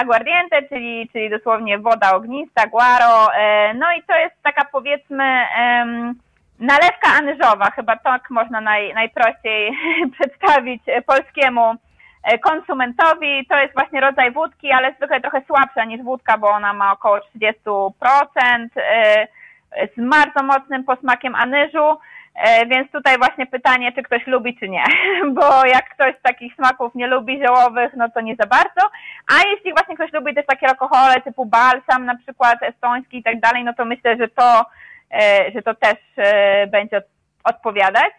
aguardiente, czyli, czyli dosłownie woda ognista, guaro. No i to jest taka powiedzmy nalewka anyżowa, chyba tak można naj, najprościej przedstawić polskiemu konsumentowi. To jest właśnie rodzaj wódki, ale zwykle trochę słabsza niż wódka, bo ona ma około 30% z bardzo mocnym posmakiem anyżu. E, więc tutaj właśnie pytanie, czy ktoś lubi, czy nie. Bo jak ktoś takich smaków nie lubi ziołowych, no to nie za bardzo. A jeśli właśnie ktoś lubi też takie alkohole typu balsam, na przykład estoński i tak dalej, no to myślę, że to, e, że to też e, będzie odpowiadać.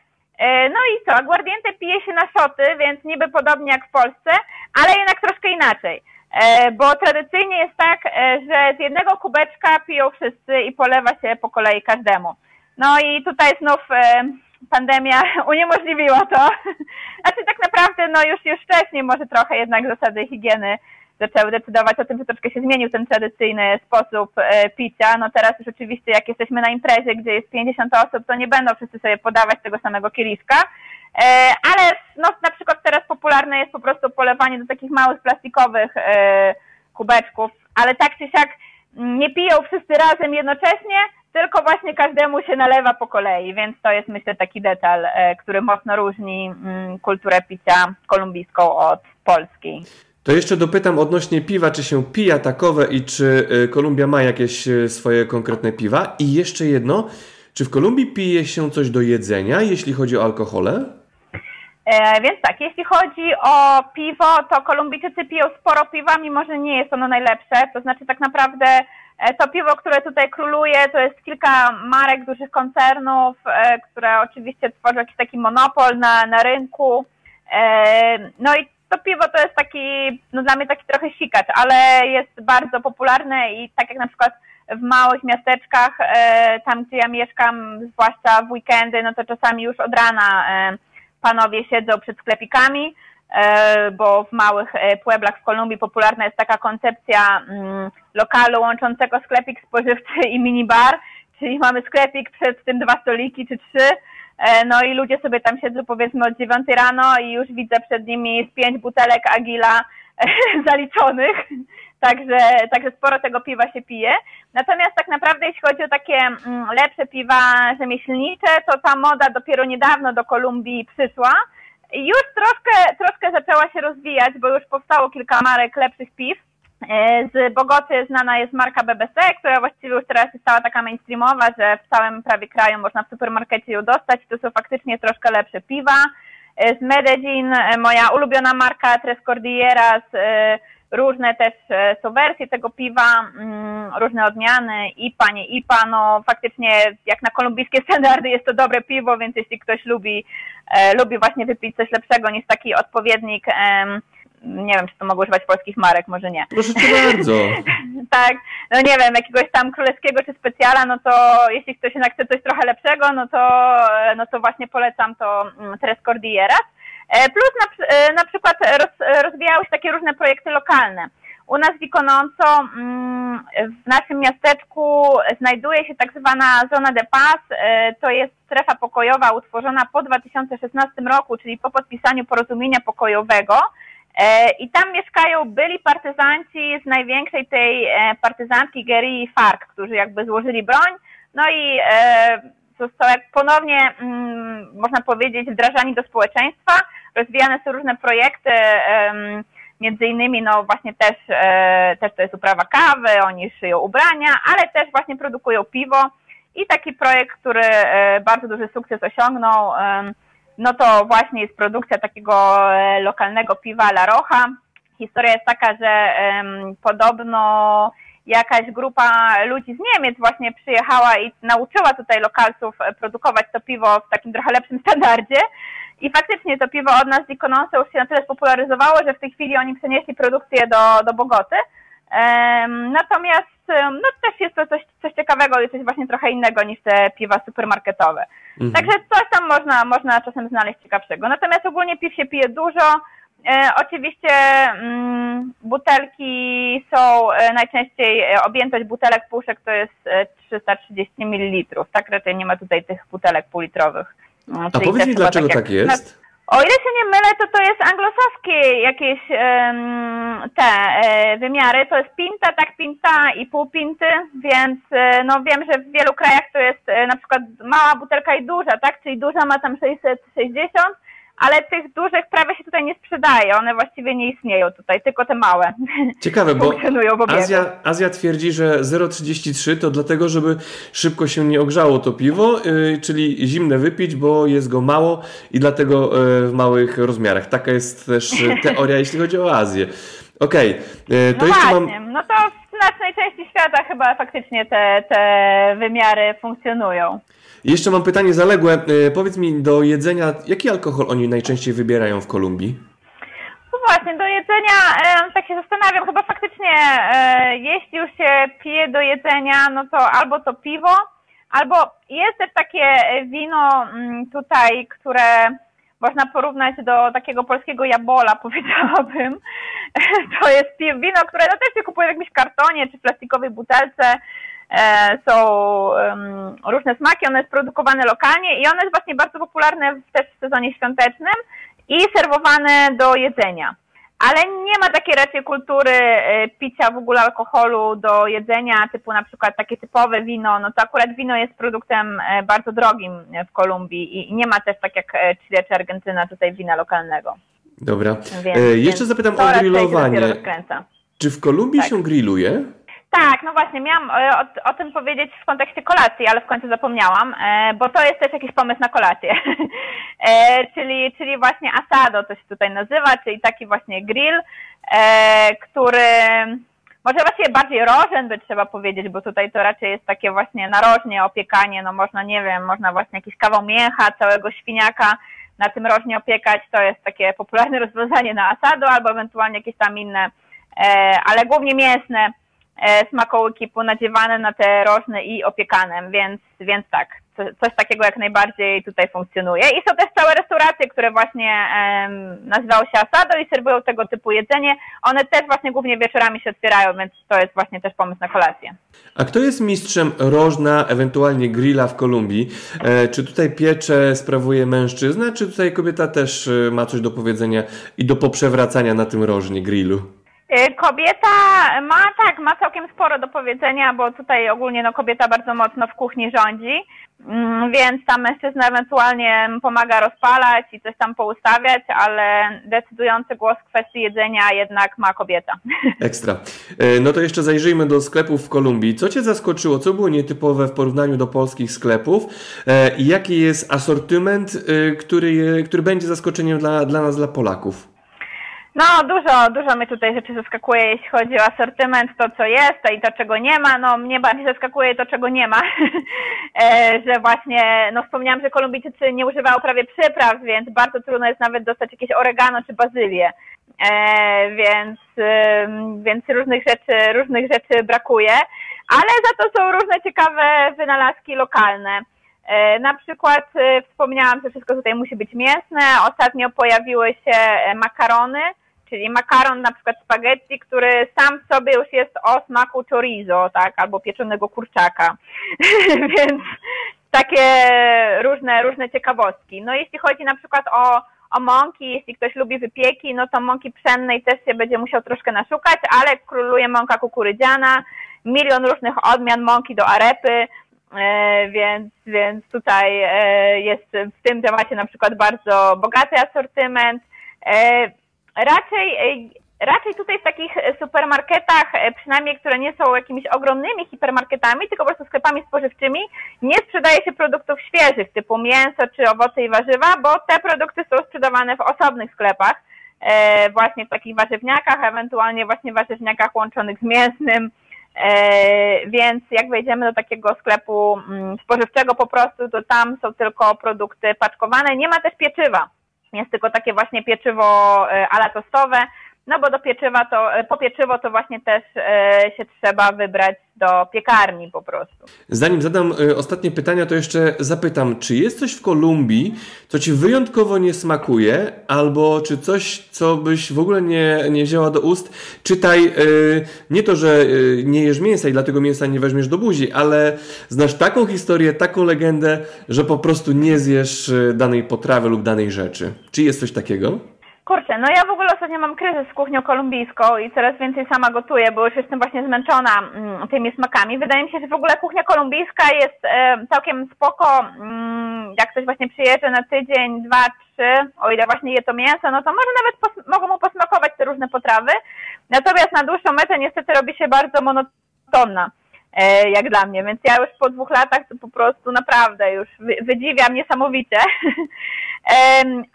No i co, aguardiente pije się na szoty, więc niby podobnie jak w Polsce, ale jednak troszkę inaczej. Bo tradycyjnie jest tak, że z jednego kubeczka piją wszyscy i polewa się po kolei każdemu. No i tutaj znów e, pandemia uniemożliwiła to. Znaczy tak naprawdę no już, już wcześniej może trochę jednak zasady higieny zaczęły decydować o tym, że troszkę się zmienił ten tradycyjny sposób e, picia. No teraz już oczywiście jak jesteśmy na imprezie, gdzie jest 50 osób, to nie będą wszyscy sobie podawać tego samego kieliszka. E, ale no, na przykład teraz popularne jest po prostu polewanie do takich małych plastikowych kubeczków, ale tak czy siak nie piją wszyscy razem jednocześnie, tylko właśnie każdemu się nalewa po kolei, więc to jest myślę taki detal, e, który mocno różni mm, kulturę picia kolumbijską od polskiej. To jeszcze dopytam odnośnie piwa, czy się pija takowe i czy e, Kolumbia ma jakieś e, swoje konkretne piwa? I jeszcze jedno, czy w Kolumbii pije się coś do jedzenia, jeśli chodzi o alkohole? E, więc tak, jeśli chodzi o piwo, to Kolumbijczycy piją sporo piwa, mimo że nie jest ono najlepsze. To znaczy tak naprawdę E, to piwo, które tutaj króluje, to jest kilka marek dużych koncernów, e, które oczywiście tworzą jakiś taki monopol na, na rynku. E, no i to piwo to jest taki, no dla mnie taki trochę sikacz, ale jest bardzo popularne i tak jak na przykład w małych miasteczkach, e, tam gdzie ja mieszkam, zwłaszcza w weekendy, no to czasami już od rana e, panowie siedzą przed sklepikami, e, bo w małych pueblach w Kolumbii popularna jest taka koncepcja mm, lokalu łączącego sklepik spożywczy i minibar, czyli mamy sklepik, przed tym dwa stoliki czy trzy, no i ludzie sobie tam siedzą powiedzmy od dziewiątej rano i już widzę przed nimi z pięć butelek Agila zaliczonych, także, także sporo tego piwa się pije. Natomiast tak naprawdę jeśli chodzi o takie mm, lepsze piwa rzemieślnicze, to ta moda dopiero niedawno do Kolumbii przyszła. Już troszkę, troszkę zaczęła się rozwijać, bo już powstało kilka marek lepszych piw. E, z Bogoty znana jest marka BBC, która właściwie już teraz jest stała taka mainstreamowa, że w całym prawie kraju można w supermarkecie ją dostać. To są faktycznie troszkę lepsze piwa. E, z Medellin e, moja ulubiona marka Tres Cordilleras Różne też są wersje tego piwa, mm, różne odmiany, IPA, nie IPA, no faktycznie jak na kolumbijskie standardy jest to dobre piwo, więc jeśli ktoś lubi, lubi właśnie wypić coś lepszego niż taki odpowiednik, nie wiem, czy to mogę używać polskich marek, może nie. Proszę cię bardzo. tak, no nie wiem, jakiegoś tam królewskiego czy specjala, no to jeśli ktoś jednak chce coś trochę lepszego, no to, no to właśnie polecam to mm, Tres Cordilleras. E, plus na, e, na przykład roz, rozwijały się takie różne projekty lokalne. U nas w Ikononco mm, w naszym miasteczku znajduje się tak zwana Zona de Paz. E, to jest strefa pokojowa utworzona po 2016 roku, czyli po podpisaniu porozumienia pokojowego. I tam mieszkają byli partyzanci z największej tej partyzantki Gerii FARC, którzy jakby złożyli broń. No i został jak ponownie, mm, można powiedzieć, wdrażani do społeczeństwa rozwijane są różne projekty, między innymi no właśnie też, e, też to jest uprawa kawy, oni szyją ubrania, ale też właśnie produkują piwo i taki projekt, który e, bardzo duży sukces osiągnął, no to właśnie jest produkcja takiego e, lokalnego piwa La Roja. Historia jest taka, że podobno jakaś grupa ludzi z Niemiec właśnie przyjechała i nauczyła tutaj lokalców produkować to piwo w takim trochę lepszym standardzie. I faktycznie to piwo od nas z już się na tyle spopularyzowało, że w tej chwili oni przenieśli produkcję do, do Bogoty. Um, natomiast no też jest to coś, coś ciekawego i coś właśnie trochę innego niż te piwa supermarketowe. Mhm. Także coś tam można, można czasem znaleźć ciekawszego. Natomiast ogólnie piw się pije dużo. E, oczywiście mm, butelki są e, najczęściej e, objętość butelek puszek to jest 330 ml. Tak raczej nie ma tutaj tych butelek półlitrowych. No, A powiedz mi, dlaczego tak, tak jest? O ile się nie mylę, to to jest anglosaskie jakieś um, te e, wymiary. To jest pinta, tak pinta i pół pinty, więc e, no wiem, że w wielu krajach to jest e, na przykład mała butelka i duża, tak? Czyli duża ma tam 660, ale tych dużych prawie się tutaj nie sprzedaje, one właściwie nie istnieją tutaj, tylko te małe. Ciekawe, bo Azja, Azja twierdzi, że 0,33 to dlatego, żeby szybko się nie ogrzało to piwo, yy, czyli zimne wypić, bo jest go mało i dlatego yy, w małych rozmiarach. Taka jest też teoria, jeśli chodzi o Azję. Okej, okay, to no jeszcze właśnie. mam... No to w znacznej części świata chyba faktycznie te, te wymiary funkcjonują. Jeszcze mam pytanie zaległe. E, powiedz mi, do jedzenia, jaki alkohol oni najczęściej wybierają w Kolumbii? No właśnie, do jedzenia, tak się zastanawiam, chyba faktycznie, e, jeśli już się pije do jedzenia, no to albo to piwo, albo jest też takie wino mm, tutaj, które można porównać do takiego polskiego jabola, powiedziałabym. To jest wino, które no też się kupuje w jakimś kartonie czy plastikowej butelce. E, są różne smaki, one jest produkowane lokalnie i one jest właśnie bardzo popularne też w sezonie świątecznym i serwowane do jedzenia. Ale nie ma takiej raczej kultury e, picia w ogóle alkoholu do jedzenia, typu na przykład takie typowe wino, no to akurat wino jest produktem e, bardzo drogim w Kolumbii i nie ma też tak jak Chile czy Argentyna tutaj wina lokalnego. Dobra. Więc, jeszcze zapytam o grillowanie. Czy w Kolumbii tak. się grilluje? Tak, no właśnie, miałam e, o, o, tym powiedzieć w kontekście kolacji, ale w końcu zapomniałam, e, bo to jest też jakiś pomysł na kolację. E, czyli, czyli właśnie asado to się tutaj nazywa, czyli taki właśnie grill, który może właściwie bardziej rożen by trzeba powiedzieć, bo tutaj to raczej jest takie właśnie narożnie opiekanie, no można, nie wiem, można właśnie jakiś kawał mięcha, całego świniaka na tym rożnie opiekać, to jest takie popularne rozwiązanie na asado albo ewentualnie jakieś tam inne, ale głównie mięsne smakołyki ponadziewane na te rożne i opiekane, więc, więc tak, coś takiego jak najbardziej tutaj funkcjonuje. I są też całe restauracje, które właśnie um, nazywały się Asado i serwują tego typu jedzenie. One też właśnie głównie wieczorami się otwierają, więc to jest właśnie też pomysł na kolację. A kto jest mistrzem rożna, ewentualnie grilla w Kolumbii? E, czy tutaj piecze sprawuje mężczyzna, czy tutaj kobieta też e, ma coś do powiedzenia i do poprzewracania na tym rożnie, grillu? Y, kobieta ma tak, ma całkiem sporo do powiedzenia, bo tutaj ogólnie no, kobieta bardzo mocno w kuchni rządzi, mm, więc tam mężczyzna ewentualnie pomaga rozpalać i coś tam poustawiać, ale decydujący głos w kwestii jedzenia jednak ma kobieta. Ekstra. E, no to jeszcze zajrzyjmy do sklepów w Kolumbii. Co Cię zaskoczyło? Co było nietypowe w porównaniu do polskich sklepów? E, I jaki jest asortyment, który, który będzie zaskoczeniem dla, dla nas, dla Polaków? No, dużo, dużo mnie tutaj rzeczy zaskakuje, jeśli chodzi o asortyment, to co jest i to czego nie ma. No, mnie bardziej zaskakuje to, czego nie ma. e, że właśnie, no wspomniałam, że Kolumbijczycy nie używają prawie przypraw, więc bardzo trudno jest nawet dostać jakieś oregano czy bazylię. E, więc, e, więc różnych rzeczy, różnych rzeczy brakuje. Ale za to są różne ciekawe wynalazki lokalne. E, na przykład e, wspomniałam, że wszystko tutaj musi być mięsne. Ostatnio pojawiły się e, makarony, czyli makaron na przykład spaghetti, który sam w sobie już jest o smaku chorizo, tak, albo pieczonego kurczaka. Więc takie różne, różne ciekawostki. No jeśli chodzi na przykład o, o mąki, jeśli ktoś lubi wypieki, no to mąki pszennej też się będzie musiał troszkę naszukać, ale króluje mąka kukurydziana, milion różnych odmian mąki do arepy, więc, więc tutaj e, jest w tym temacie na przykład bardzo bogaty asortyment. E, raczej, raczej tutaj w takich supermarketach, przynajmniej które nie są jakimiś ogromnymi hipermarketami, tylko po prostu sklepami spożywczymi, nie sprzedaje się produktów świeżych typu mięso czy owoce i warzywa, bo te produkty są sprzedawane w osobnych sklepach, właśnie w takich warzywniakach, ewentualnie właśnie warzywniakach łączonych z mięsnym, E, więc jak wejdziemy do takiego sklepu mm, spożywczego po prostu, to tam są tylko produkty paczkowane. Nie ma też pieczywa. Jest tylko takie właśnie pieczywo e, ala tostowe, no bo do pieczywa to, e, po pieczywo to właśnie też się trzeba wybrać do piekarni po prostu. Zanim zadam y, ostatnie pytania, to jeszcze zapytam, czy jest coś w Kolumbii, co Ci wyjątkowo nie smakuje, albo czy coś, co byś w ogóle nie, nie wzięła do ust? Czytaj, nie to, że nie jesz mięsa i dlatego mięsa nie weźmiesz do buzi, ale znasz taką historię, taką legendę, że po prostu nie zjesz danej potrawy lub danej rzeczy. Czy jest coś takiego? Kurczę, no ja w ogóle ostatnio mam kryzys z kuchnią kolumbijską i coraz więcej sama gotuję, bo już jestem właśnie zmęczona mm, tymi smakami. Wydaje mi się, że w ogóle kuchnia kolumbijska jest e, całkiem spoko. Mm, jak ktoś właśnie przyjeżdża na tydzień, dwa, trzy, o ile właśnie je to mięso, no to może nawet mogą mu posmakować te różne potrawy. Natomiast na dłuższą metę niestety robi się bardzo monotonna. E, jak dla mnie, więc ja już po dwóch latach to po prostu naprawdę już wydziwiam niesamowicie.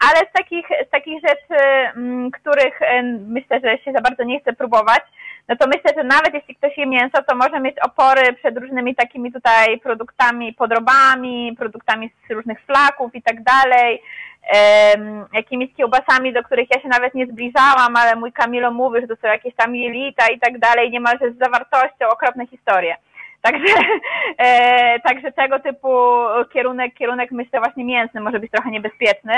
Ale z takich, z takich rzeczy, mm, których myślę, że się za bardzo nie chce próbować, no to myślę, że nawet jeśli ktoś je mięso, to może mieć opory przed różnymi takimi tutaj produktami, podrobami, produktami z różnych flaków i tak dalej, jakimiś kiełbasami, do których ja się nawet nie zbliżałam, ale mój Kamilo mówi, że to są jakieś tam jelita i tak dalej, niemalże z zawartością okropne historie. Także, e, także tego typu kierunek, kierunek myślę właśnie mięsny może być trochę niebezpieczny.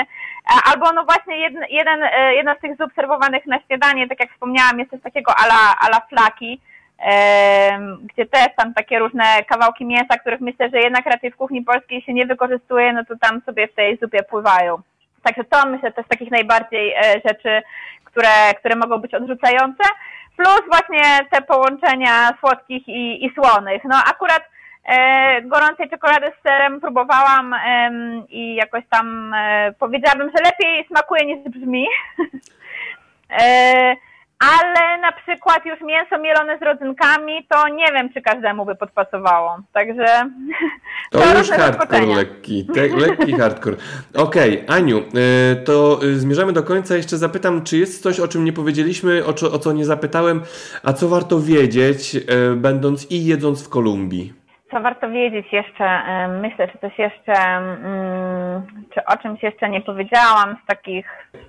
Albo no właśnie jeden, jeden, e, jedna z tych zup serwowanych na śniadanie, tak jak wspomniałam, jest coś takiego ala, ala flaki, e, gdzie też tam takie różne kawałki mięsa, których myślę, że jednak raczej w kuchni polskiej się nie wykorzystuje, no to tam sobie w tej zupie pływają. Także to myślę też takich najbardziej e, rzeczy, które, które mogą być odrzucające plus właśnie te połączenia słodkich i, i słonych. No akurat e, gorącej czekolady z serem próbowałam e, i jakoś tam e, powiedziałabym, że lepiej smakuje niż brzmi. e, ale na przykład już mięso mielone z rodzynkami, to nie wiem, czy każdemu by podpasowało. Także to, to już hardcore lekki, te, lekki hardcore. Okej, okay, Aniu, y, to y, zmierzamy do końca. Jeszcze zapytam, czy jest coś, o czym nie powiedzieliśmy, o co, o co nie zapytałem, a co warto wiedzieć, y, będąc i jedząc w Kolumbii? Co warto wiedzieć jeszcze? Myślę, czy coś jeszcze, czy o czymś jeszcze nie powiedziałam z takich.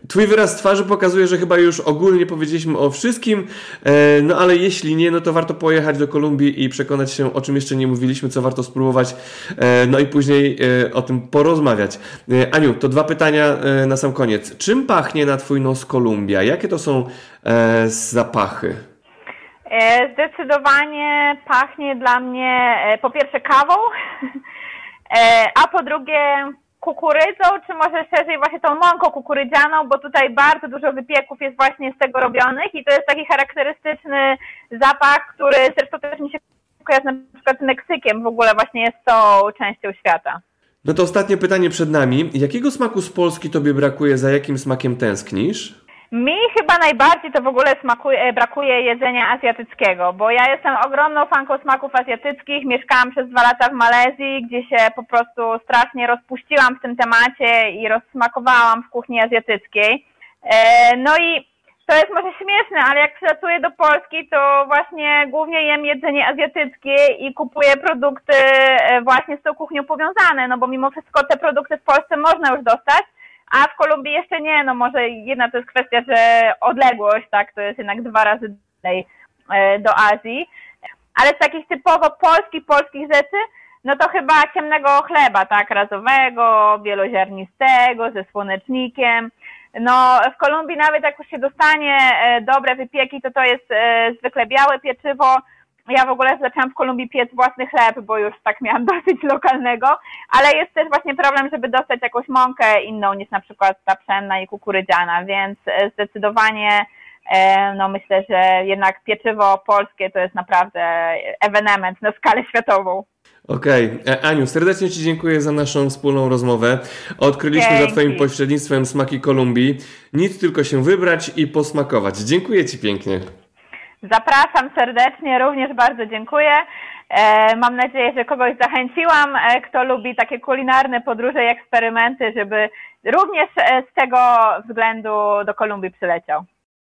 Twój wyraz twarzy pokazuje, że chyba już ogólnie powiedzieliśmy o wszystkim, e, no ale jeśli nie, no to warto pojechać do Kolumbii i przekonać się, o czym jeszcze nie mówiliśmy, co warto spróbować, e, no i później e, o tym porozmawiać. Aniu, to dwa pytania na sam koniec. Czym pachnie na Twój nos Kolumbia? Jakie to są zapachy? E, zdecydowanie pachnie dla mnie e, po pierwsze kawą, e, a po drugie kukurydzą, czy może szerzej właśnie tą mąką kukurydzianą, bo tutaj bardzo dużo wypieków jest właśnie z tego robionych i to jest taki charakterystyczny zapach, który zresztą też mi się kojarzy na przykład z Meksykiem, w ogóle właśnie jest tą częścią świata. No to ostatnie pytanie przed nami. Jakiego smaku z Polski Tobie brakuje, za jakim smakiem tęsknisz? Mi chyba najbardziej to w ogóle smakuje, e, brakuje jedzenia azjatyckiego, bo ja jestem ogromną fanką smaków azjatyckich. Mieszkałam przez dwa lata w Malezji, gdzie się po prostu strasznie rozpuściłam w tym temacie i rozsmakowałam w kuchni azjatyckiej. E, no i to jest może śmieszne, ale jak przylatuję do Polski, to właśnie głównie jem jedzenie azjatyckie i kupuję produkty e, właśnie z tą kuchnią powiązane, no bo mimo wszystko te produkty w Polsce można już dostać, a w Kolumbii jeszcze nie, no może jedna to jest kwestia, że odległość, tak, to jest jednak dwa razy dalej e, do Azji, ale z takich typowo polskich, polskich rzeczy, no to chyba ciemnego chleba, tak, razowego, wieloziarnistego, ze słonecznikiem. No w Kolumbii nawet jak już się dostanie e, dobre wypieki, to to jest e, zwykle białe pieczywo, ja w ogóle zaczęłam w Kolumbii piec własny chleb, bo już tak miałam dosyć lokalnego, ale jest też właśnie problem, żeby dostać jakąś mąkę inną niż na przykład ta pszenna i kukurydziana, więc e, zdecydowanie e, no myślę, że jednak pieczywo polskie to jest naprawdę ewenement na skalę światową. Okej, okay. E, Aniu, serdecznie Ci dziękuję za naszą wspólną rozmowę. Odkryliśmy Dzięki. za Twoim pośrednictwem smaki Kolumbii. Nic tylko się wybrać i posmakować. Dziękuję Ci pięknie. Zapraszam serdecznie, również bardzo dziękuję. E, mam nadzieję, że kogoś zachęciłam, e, kto lubi takie kulinarne podróże i eksperymenty, żeby również e, z tego względu do Kolumbii przyleciał.